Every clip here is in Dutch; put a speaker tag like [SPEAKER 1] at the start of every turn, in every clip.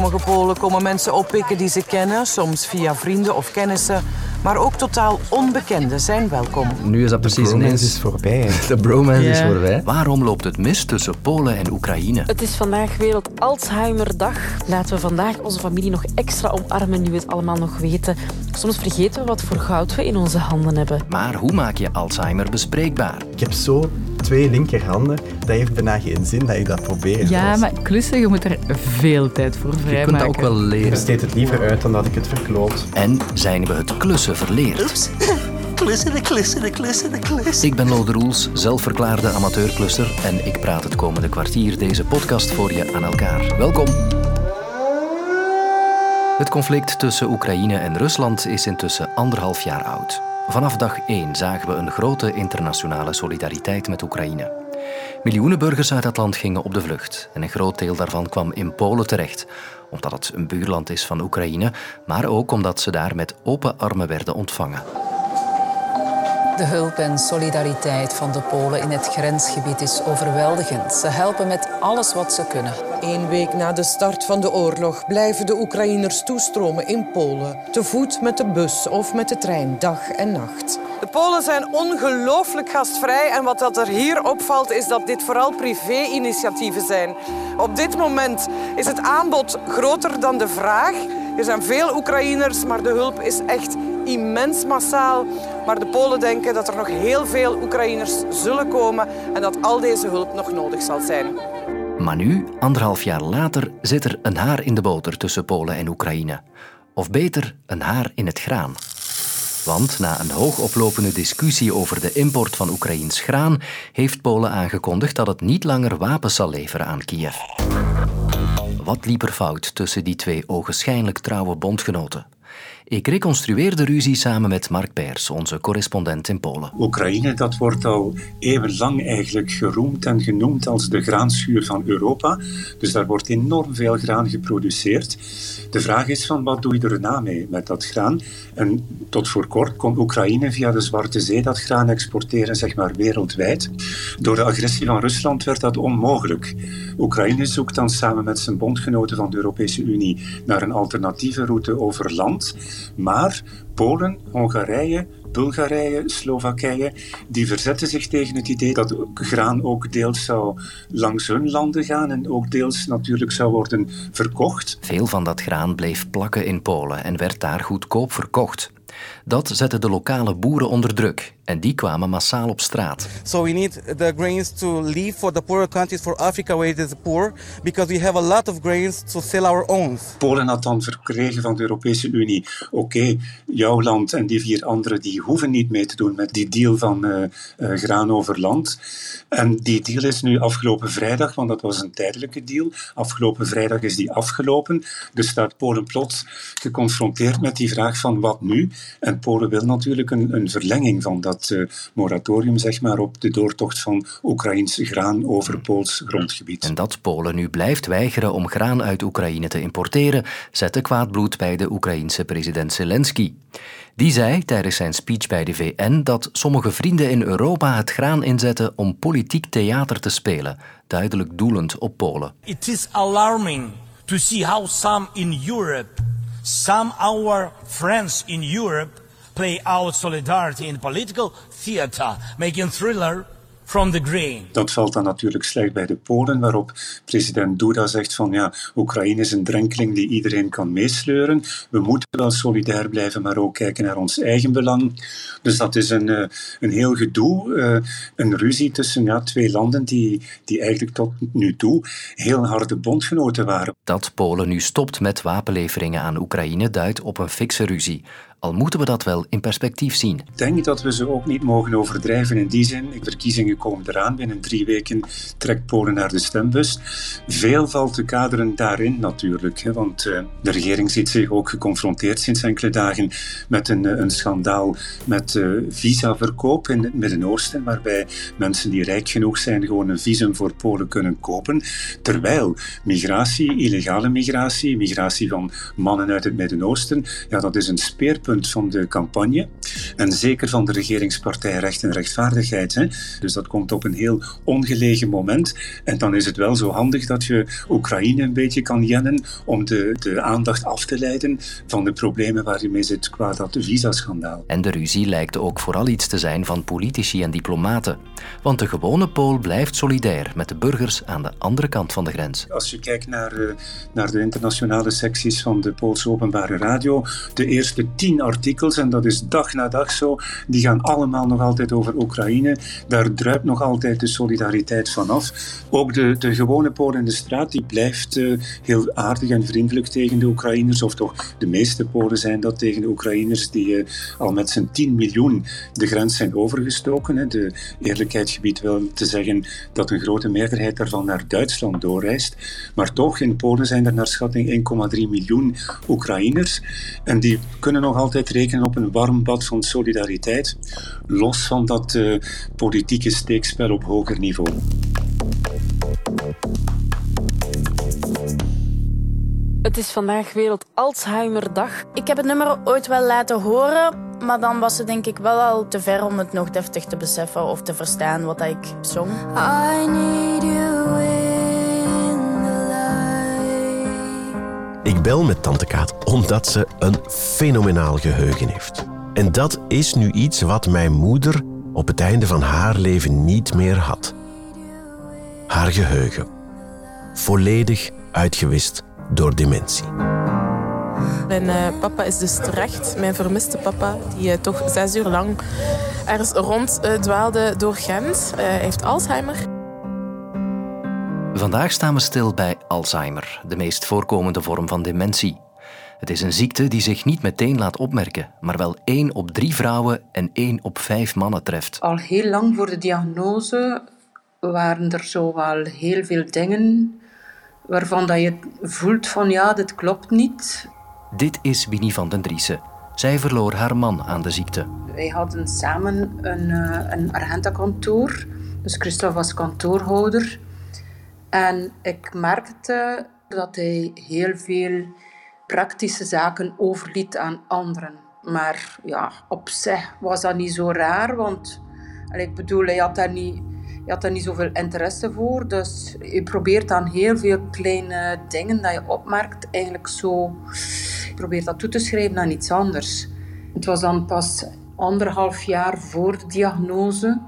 [SPEAKER 1] sommige Polen komen mensen oppikken die ze kennen, soms via vrienden of kennissen. Maar ook totaal onbekenden zijn welkom.
[SPEAKER 2] Nu is dat precies
[SPEAKER 3] De
[SPEAKER 2] ineens.
[SPEAKER 3] is voorbij.
[SPEAKER 2] De bromance is voorbij.
[SPEAKER 4] Waarom loopt het mis tussen Polen en Oekraïne?
[SPEAKER 5] Het is vandaag Wereld Alzheimerdag. Laten we vandaag onze familie nog extra omarmen nu we het allemaal nog weten. Soms vergeten we wat voor goud we in onze handen hebben.
[SPEAKER 4] Maar hoe maak je Alzheimer bespreekbaar?
[SPEAKER 3] Ik heb zo twee linkerhanden. Dat heeft bijna geen zin dat ik dat probeer.
[SPEAKER 6] Ja,
[SPEAKER 3] Dus
[SPEAKER 6] maar klussen, je moet er veel tijd voor
[SPEAKER 2] Je
[SPEAKER 6] vrijmaken.
[SPEAKER 2] kunt dat ook wel
[SPEAKER 3] Ik
[SPEAKER 2] leren.
[SPEAKER 3] besteed het liever uit dan dat ik het verkloot.
[SPEAKER 4] En zijn we het klussen verleerd?
[SPEAKER 7] Oeps. Klussen, klussen, klussen, klussen.
[SPEAKER 4] Ik ben Lode Roels, zelfverklaarde amateurklusser en ik praat het komende kwartier deze podcast voor je aan elkaar. Welkom! Het conflict tussen Oekraïne en Rusland is intussen anderhalf jaar oud. Vanaf dag 1 zagen we een grote internationale solidariteit met Oekraïne. Miljoenen burgers uit dat land gingen op de vlucht en een groot deel daarvan kwam in Polen terecht, omdat het een buurland is van Oekraïne, maar ook omdat ze daar met open armen werden ontvangen.
[SPEAKER 8] De hulp en solidariteit van de Polen in het grensgebied is overweldigend. Ze helpen met alles wat ze kunnen.
[SPEAKER 1] Eén week na de start van de oorlog blijven de Oekraïners toestromen in Polen. Te voet met de bus of met de trein, dag en nacht. De Polen zijn ongelooflijk gastvrij en wat dat er hier opvalt is dat dit vooral privé-initiatieven zijn. Op dit moment is het aanbod groter dan de vraag. Er zijn veel Oekraïners, maar de hulp is echt immens massaal. Maar de Polen denken dat er nog heel veel Oekraïners zullen komen en dat al deze hulp nog nodig zal zijn.
[SPEAKER 4] Maar nu, anderhalf jaar later, zit er een haar in de boter tussen Polen en Oekraïne. Of beter, een haar in het graan. Want na een hoogoplopende discussie over de import van Oekraïns graan, heeft Polen aangekondigd dat het niet langer wapens zal leveren aan Kiev. Wat liep er fout tussen die twee ogenschijnlijk trouwe bondgenoten? Ik reconstrueer de ruzie samen met Mark Peers, onze correspondent in Polen.
[SPEAKER 9] Oekraïne, dat wordt al eeuwenlang eigenlijk geroemd en genoemd als de graanschuur van Europa. Dus daar wordt enorm veel graan geproduceerd. De vraag is van wat doe je erna mee met dat graan? En tot voor kort kon Oekraïne via de Zwarte Zee dat graan exporteren, zeg maar wereldwijd. Door de agressie van Rusland werd dat onmogelijk. Oekraïne zoekt dan samen met zijn bondgenoten van de Europese Unie naar een alternatieve route over land. Maar Polen, Hongarije, Bulgarije, Slowakije, die verzetten zich tegen het idee dat graan ook deels zou langs hun landen gaan en ook deels natuurlijk zou worden verkocht.
[SPEAKER 4] Veel van dat graan bleef plakken in Polen en werd daar goedkoop verkocht. Dat zette de lokale boeren onder druk en die kwamen massaal op straat.
[SPEAKER 10] So we need the grains to leave for the poorer countries, for Africa where it is poor, because we have a lot of grains to sell our own.
[SPEAKER 9] Polen had dan verkregen van de Europese Unie, oké, jouw land en die vier anderen die hoeven niet mee te doen met die deal van eh, eh, graan over land. En die deal is nu afgelopen vrijdag, want dat was een tijdelijke deal. Afgelopen vrijdag is die afgelopen. Dus staat Polen plots geconfronteerd met die vraag van wat nu? En Polen wil natuurlijk een, een verlenging van dat eh, moratorium, zeg maar, op de doortocht van Oekraïns graan over Pools grondgebied.
[SPEAKER 4] En dat Polen nu blijft weigeren om graan uit Oekraïne te importeren, zette kwaad bloed bij de Oekraïense president Zelensky. Die zei tijdens zijn speech bij de VN dat sommige vrienden in Europa het graan inzetten om politiek theater te spelen, duidelijk doelend op Polen.
[SPEAKER 11] It is alarming to see how some in Europe, some our friends in Europe, play out solidarity in political theater, making thriller from the grain.
[SPEAKER 9] Dat valt dan natuurlijk slecht bij de Polen, waarop president Duda zegt van ja, Oekraïne is een drenkeling die iedereen kan meesleuren. We moeten wel solidair blijven, maar ook kijken naar ons eigen belang. Dus dat is een, eh, een heel gedoe, eh, een ruzie tussen ja, twee landen die, die eigenlijk tot nu toe heel harde bondgenoten waren.
[SPEAKER 4] Dat Polen nu stopt met wapenleveringen aan Oekraïne duidt op een fikse ruzie. Al moeten we dat wel in perspectief zien.
[SPEAKER 9] Ik denk dat we ze ook niet mogen overdrijven in die zin. De verkiezingen komen eraan. Binnen drie weken trekt Polen naar de stembus. Veel valt te kaderen daarin natuurlijk. Hè, want uh, de regering ziet zich ook geconfronteerd sinds enkele dagen met een, een schandaal met uh, visaverkoop in het Midden-Oosten, waarbij mensen die rijk genoeg zijn gewoon een visum voor Polen kunnen kopen. Terwijl migratie, illegale migratie, migratie van mannen uit het Midden-Oosten, ja, dat is een speerpunt van de campagne. En zeker van de regeringspartij Recht en Rechtvaardigheid. Hè. Dus dat komt op een heel ongelegen moment. En dan is het wel zo handig dat je Oekraïne een beetje kan jennen om de, de aandacht af te leiden van de problemen waar je mee zit qua dat visaschandaal.
[SPEAKER 4] En de ruzie lijkt ook vooral iets te zijn van politici en diplomaten. Want de gewone Pool blijft solidair met de burgers aan de andere kant van de grens.
[SPEAKER 9] Als je kijkt naar, eh, naar de internationale secties van de Poolse openbare radio, de eerste tien artikels, en dat is dag na dag zo, die gaan allemaal nog altijd over Oekraïne. Daar druipt nog altijd de solidariteit vanaf. Ook de, de gewone Pool in de straat, die blijft uh, heel aardig en vriendelijk tegen de Oekraïners, of toch de meeste Polen zijn dat tegen de Oekraïners die uh, al met z'n 10 miljoen de grens zijn overgestoken. Hè. De eerlijkheid gebiedt wel te zeggen dat een grote meerderheid daarvan naar Duitsland doorreist. Maar toch, in Polen zijn er naar schatting 1,3 miljoen Oekraïners. En die kunnen nog altijd rekenen op een warm bad van solidariteit, los van dat uh, politieke steekspel op hoger niveau.
[SPEAKER 5] Het is vandaag Wereld Alzheimerdag.
[SPEAKER 2] Ik heb het nummer ooit wel laten horen, maar dan was het denk ik wel al te ver om het nog deftig te beseffen of te verstaan wat ik zong. I need you
[SPEAKER 12] bel met tante Kaat omdat ze een fenomenaal geheugen heeft. En dat is nu iets wat mijn moeder op het einde van haar leven niet meer had. Haar geheugen. Volledig uitgewist door dementie.
[SPEAKER 13] Mijn uh, papa is dus terecht, mijn vermiste papa, die uh, toch zes uur lang ergens rond uh, dwaalde door Gent. Hij heeft Alzheimer.
[SPEAKER 4] Vandaag staan we stil bij Alzheimer, de meest voorkomende vorm van dementie. Het is een ziekte die zich niet meteen laat opmerken, maar wel één op drie vrouwen en één op vijf mannen treft.
[SPEAKER 14] Al heel lang voor de diagnose waren er zo wel heel veel dingen waarvan dat je voelt van ja, dit klopt niet.
[SPEAKER 4] Dit is Winnie van den Driessen. Zij verloor haar man aan de ziekte.
[SPEAKER 14] Wij hadden samen een, een Argenta-kantoor. Dus Christophe was kantoorhouder. En ik merkte dat hij heel veel praktische zaken overliet aan anderen. Maar ja, op zich was dat niet zo raar, want ik bedoel, hij had daar niet je had daar niet zoveel interesse voor. Dus je probeert dan heel veel kleine dingen dat je opmerkt, eigenlijk zo, je probeert dat toe te schrijven aan iets anders. Het was dan pas anderhalf jaar voor de diagnose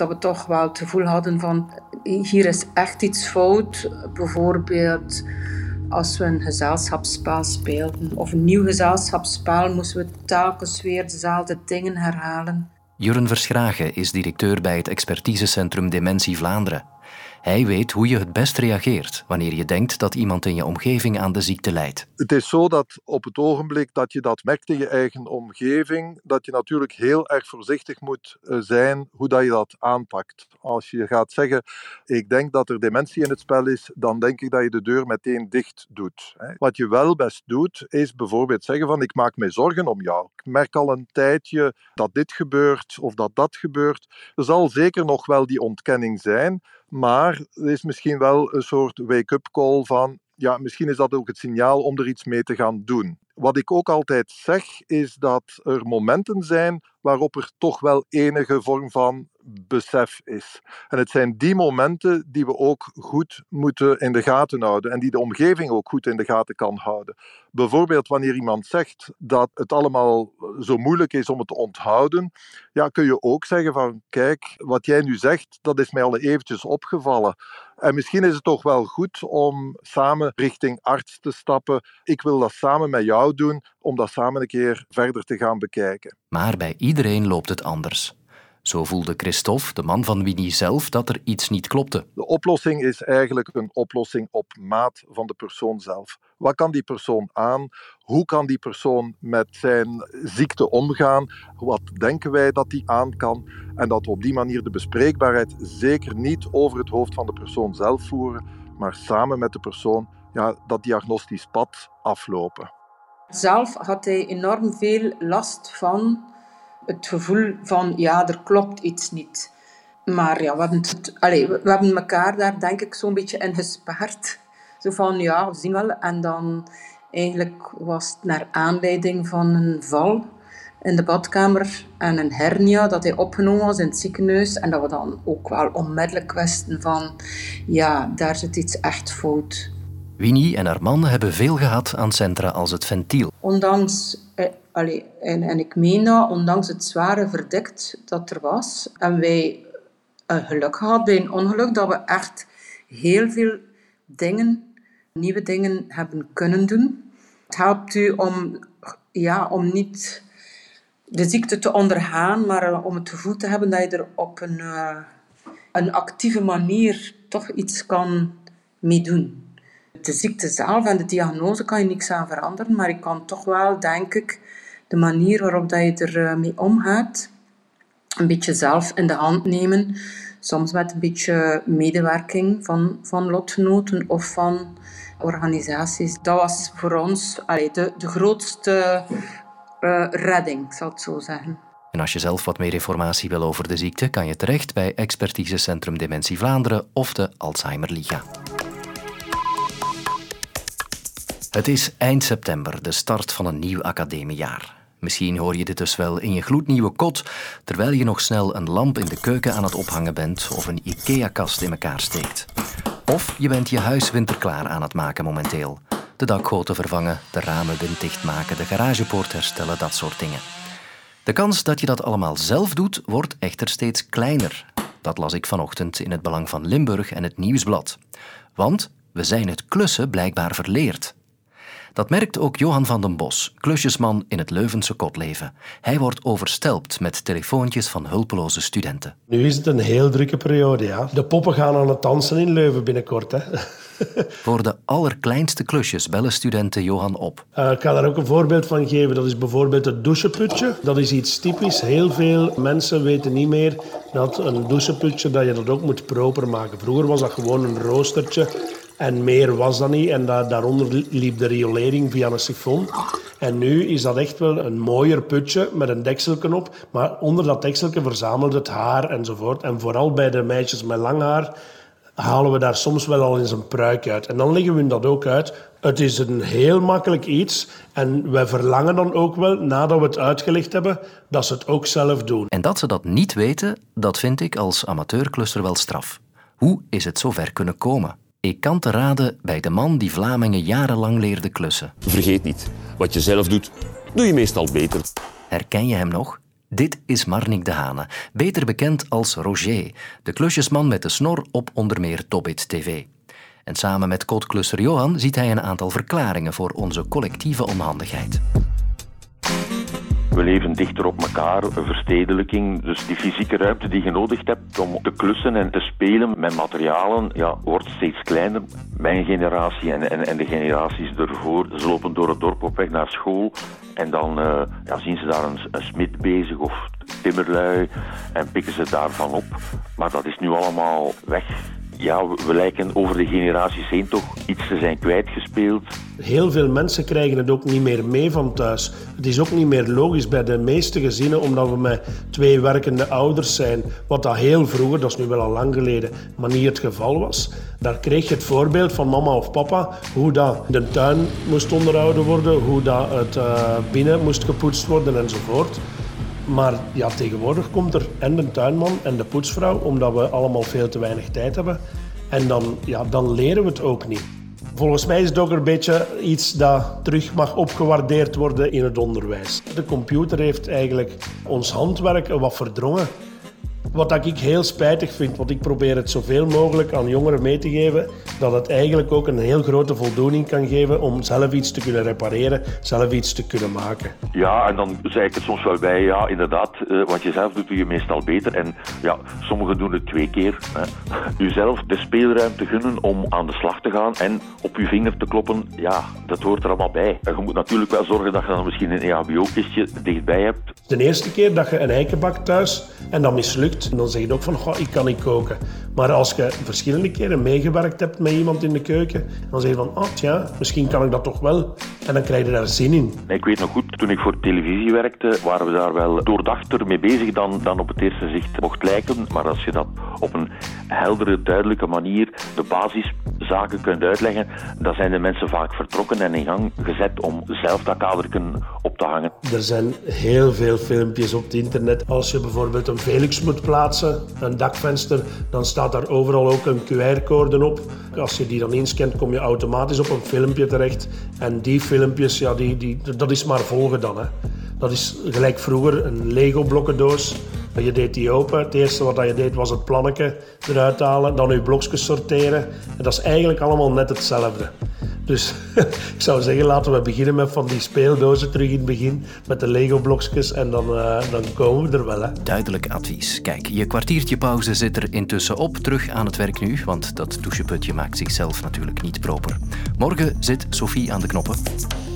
[SPEAKER 14] dat we toch wel het gevoel hadden van hier is echt iets fout. Bijvoorbeeld als we een gezelschapsspel speelden of een nieuw gezelschapsspel moesten we telkens weer dezelfde dingen herhalen.
[SPEAKER 4] Jurren Verschragen is directeur bij het expertisecentrum Dementie Vlaanderen. Hij weet hoe je het best reageert wanneer je denkt dat iemand in je omgeving aan de ziekte lijdt.
[SPEAKER 15] Het is zo dat op het ogenblik dat je dat merkt in je eigen omgeving, dat je natuurlijk heel erg voorzichtig moet eh, zijn hoe dat je dat aanpakt. Als je gaat zeggen, ik denk dat er dementie in het spel is, dan denk ik dat je de deur meteen dicht doet. Wat je wel best doet, is bijvoorbeeld zeggen van ik maak mij zorgen om jou. Ik merk al een tijdje dat dit gebeurt of dat dat gebeurt. Er zal zeker nog wel die ontkenning zijn, maar er is misschien wel een soort wake-up call van, ja, misschien is dat ook het signaal om er iets mee te gaan doen. Wat ik ook altijd zeg, is dat er momenten zijn waarop er toch wel enige vorm van besef is. En het zijn die momenten die we ook goed moeten in de gaten houden en die de omgeving ook goed in de gaten kan houden. Bijvoorbeeld wanneer iemand zegt dat het allemaal zo moeilijk is om het te onthouden, ja, kun je ook zeggen van kijk, wat jij nu zegt, dat is mij al eventjes opgevallen. En misschien is het toch wel goed om samen richting arts te stappen. Ik wil dat samen met jou doen, om dat samen een keer verder te gaan bekijken.
[SPEAKER 4] Maar bij iedereen loopt het anders. Zo voelde Christophe, de man van Winnie zelf, dat er iets niet klopte.
[SPEAKER 15] De oplossing is eigenlijk een oplossing op maat van de persoon zelf. Wat kan die persoon aan? Hoe kan die persoon met zijn ziekte omgaan? Wat denken wij dat die aan kan? En dat we op die manier de bespreekbaarheid zeker niet over het hoofd van de persoon zelf voeren, maar samen met de persoon ja, dat diagnostisch pad aflopen.
[SPEAKER 14] Zelf had hij enorm veel last van het gevoel van ja, er klopt iets niet. Maar ja, we hebben, het, allez, we, we hebben elkaar daar denk ik zo'n beetje in gespaard. Zo van ja, we zien wel. En dan Eigenlijk was het naar aanleiding van een val in de badkamer en een hernia dat hij opgenomen was in het ziekenhuis. En dat we dan ook wel onmiddellijk wisten van, ja, daar zit iets echt fout.
[SPEAKER 4] Winnie en haar man hebben veel gehad aan centra als het ventiel.
[SPEAKER 14] Ondanks, allee, en, en ik meen dat, ondanks het zware verdikt dat er was, en wij een geluk gehad bij een ongeluk dat we echt heel veel dingen, nieuwe dingen hebben kunnen doen. Het helpt u om, ja, om niet de ziekte te ondergaan, maar eh, om het gevoel te hebben dat je er op een, uh, een actieve manier toch iets kan mee doen. De ziekte zelf en de diagnose kan je niks aan veranderen, maar ik kan toch wel, denk ik, de manier waarop dat je er eh, omgaat, een beetje zelf in de hand nemen. Soms met een beetje medewerking van, van lotgenoten of van organisaties. Dat was voor ons allee, de, de grootste uh, redding, ik zal het zo zeggen.
[SPEAKER 4] En als je zelf wat meer informatie wil over de ziekte, kan je terecht bij Expertisecentrum Dementie Vlaanderen of de Alzheimer Liga. Het is eind september, de start van een nieuw academiejaar. Misschien hoor je dit dus wel in je gloednieuwe kot, terwijl je nog snel een lamp in de keuken aan het ophangen bent of een IKEA-kast in elkaar steekt. Of je bent je huis winterklaar aan het maken momenteel. De dakgoten vervangen, de ramen winddicht maken, de garagepoort herstellen, dat soort dingen. De kans dat je dat allemaal zelf doet, wordt echter steeds kleiner. Dat las ik vanochtend in het Belang van Limburg en het Nieuwsblad. Want we zijn het klussen blijkbaar verleerd. Dat merkt ook Johan van den Bos, klusjesman in het Leuvense kotleven. Hij wordt overstelpt met telefoontjes van hulpeloze studenten.
[SPEAKER 16] Nu is het een heel drukke periode, ja. De poppen gaan aan het dansen in Leuven binnenkort, hè.
[SPEAKER 4] Voor de allerkleinste klusjes bellen studenten Johan op.
[SPEAKER 16] Uh, ik ga daar ook een voorbeeld van geven. Dat is bijvoorbeeld het doucheputje. Dat is iets typisch. Heel veel mensen weten niet meer dat een doucheputje dat je dat ook moet proper maken. Vroeger was dat gewoon een roostertje en meer was dat niet. En daaronder liep de riolering via een sifon. En nu is dat echt wel een mooier putje met een dekselken op. Maar onder dat dekselken verzamelt het haar enzovoort. En vooral bij de meisjes met lang haar halen we daar soms wel al eens een pruik uit. En dan leggen we dat ook uit. Het is een heel makkelijk iets. En wij verlangen dan ook wel, nadat we het uitgelegd hebben, dat ze het ook zelf doen.
[SPEAKER 4] En dat ze dat niet weten, dat vind ik als amateurklusser wel straf. Hoe is het zover kunnen komen? Ik kan te raden bij de man die Vlamingen jarenlang leerde klussen.
[SPEAKER 17] Vergeet niet, wat je zelf doet, doe je meestal beter.
[SPEAKER 4] Herken je hem nog? Dit is Marnik de Hane, beter bekend als Roger, de klusjesman met de snor op onder meer Tobit TV. En samen met kotklusser Johan ziet hij een aantal verklaringen voor onze collectieve onhandigheid.
[SPEAKER 17] We leven dichter op elkaar, verstedelijking. Dus die fysieke ruimte die je nodig hebt om te klussen en te spelen met materialen, ja, wordt steeds kleiner. Mijn generatie en, en, en de generaties ervoor, ze lopen door het dorp op weg naar school. En dan uh, ja, zien ze daar een, een smid bezig of timmerlui en pikken ze daarvan op. Maar dat is nu allemaal weg ja, we lijken over de generaties heen toch iets te zijn kwijtgespeeld.
[SPEAKER 16] Heel veel mensen krijgen het ook niet meer mee van thuis. Het is ook niet meer logisch bij de meeste gezinnen, omdat we met twee werkende ouders zijn. Wat dat heel vroeger, dat is nu wel al lang geleden, maar niet het geval was. Daar kreeg je het voorbeeld van mama of papa, hoe dat de tuin moest onderhouden worden, hoe dat het uh, binnen moest gepoetst worden enzovoort. Maar ja, tegenwoordig komt er en de tuinman en de poetsvrouw, omdat we allemaal veel te weinig tijd hebben. En dan, ja, dan leren we het ook niet. Volgens mij is het ook een beetje iets dat terug mag opgewaardeerd worden in het onderwijs. De computer heeft eigenlijk ons handwerk wat verdrongen. Wat ik heel spijtig vind, want ik probeer het zoveel mogelijk aan jongeren mee te geven, dat het eigenlijk ook een heel grote voldoening kan geven om zelf iets te kunnen repareren, zelf iets te kunnen maken.
[SPEAKER 17] Ja, en dan zei ik het soms wel bij, ja, inderdaad, uh, wat je zelf doet, doe je meestal beter. En ja, sommigen doen het twee keer. Hè. Uzelf de speelruimte gunnen om aan de slag te gaan en op je vinger te kloppen, ja, dat hoort er allemaal bij. En je moet natuurlijk wel zorgen dat je dan misschien een EHBO-kistje dichtbij hebt.
[SPEAKER 16] De eerste keer dat je een eikenbak thuis en dat mislukt, en dan zeg je ook van, ik kan niet koken. Maar als je verschillende keren meegewerkt hebt met iemand in de keuken, dan zeg je van, oh tja, misschien kan ik dat toch wel. En dan krijg je daar zin in.
[SPEAKER 17] Ik weet nog goed, toen ik voor televisie werkte, waren we daar wel doordachter mee bezig dan, dan op het eerste zicht mocht lijken. Maar als je dat op een heldere, duidelijke manier de basiszaken kunt uitleggen, dan zijn de mensen vaak vertrokken en in gang gezet om zelf dat kaderken op te hangen.
[SPEAKER 16] Er zijn heel veel filmpjes op het internet. Als je bijvoorbeeld een Felix moet plaatsen, een dakvenster, dan staat daar overal ook een QR-code op. Als je die dan inscant, kom je automatisch op een filmpje terecht. En die ja, die, die, dat is maar volgen dan. Hè. Dat is gelijk vroeger een Lego-blokkendoos. Je deed die open. Het eerste wat je deed was het plannetje eruit halen. Dan je blokjes sorteren. En dat is eigenlijk allemaal net hetzelfde. Dus ik zou zeggen, laten we beginnen met van die speeldozen terug in het begin. Met de Lego-blokjes en dan, uh, dan komen we er wel. Hè.
[SPEAKER 4] Duidelijk advies. Kijk, je kwartiertje pauze zit er intussen op. Terug aan het werk nu, want dat doucheputje maakt zichzelf natuurlijk niet proper. Morgen zit Sophie aan de knoppen.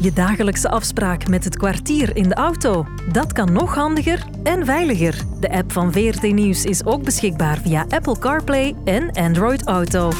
[SPEAKER 18] Je dagelijkse afspraak met het kwartier in de auto. Dat kan nog handiger en veiliger. De app van VRT Nieuws is ook beschikbaar via Apple CarPlay en Android Auto.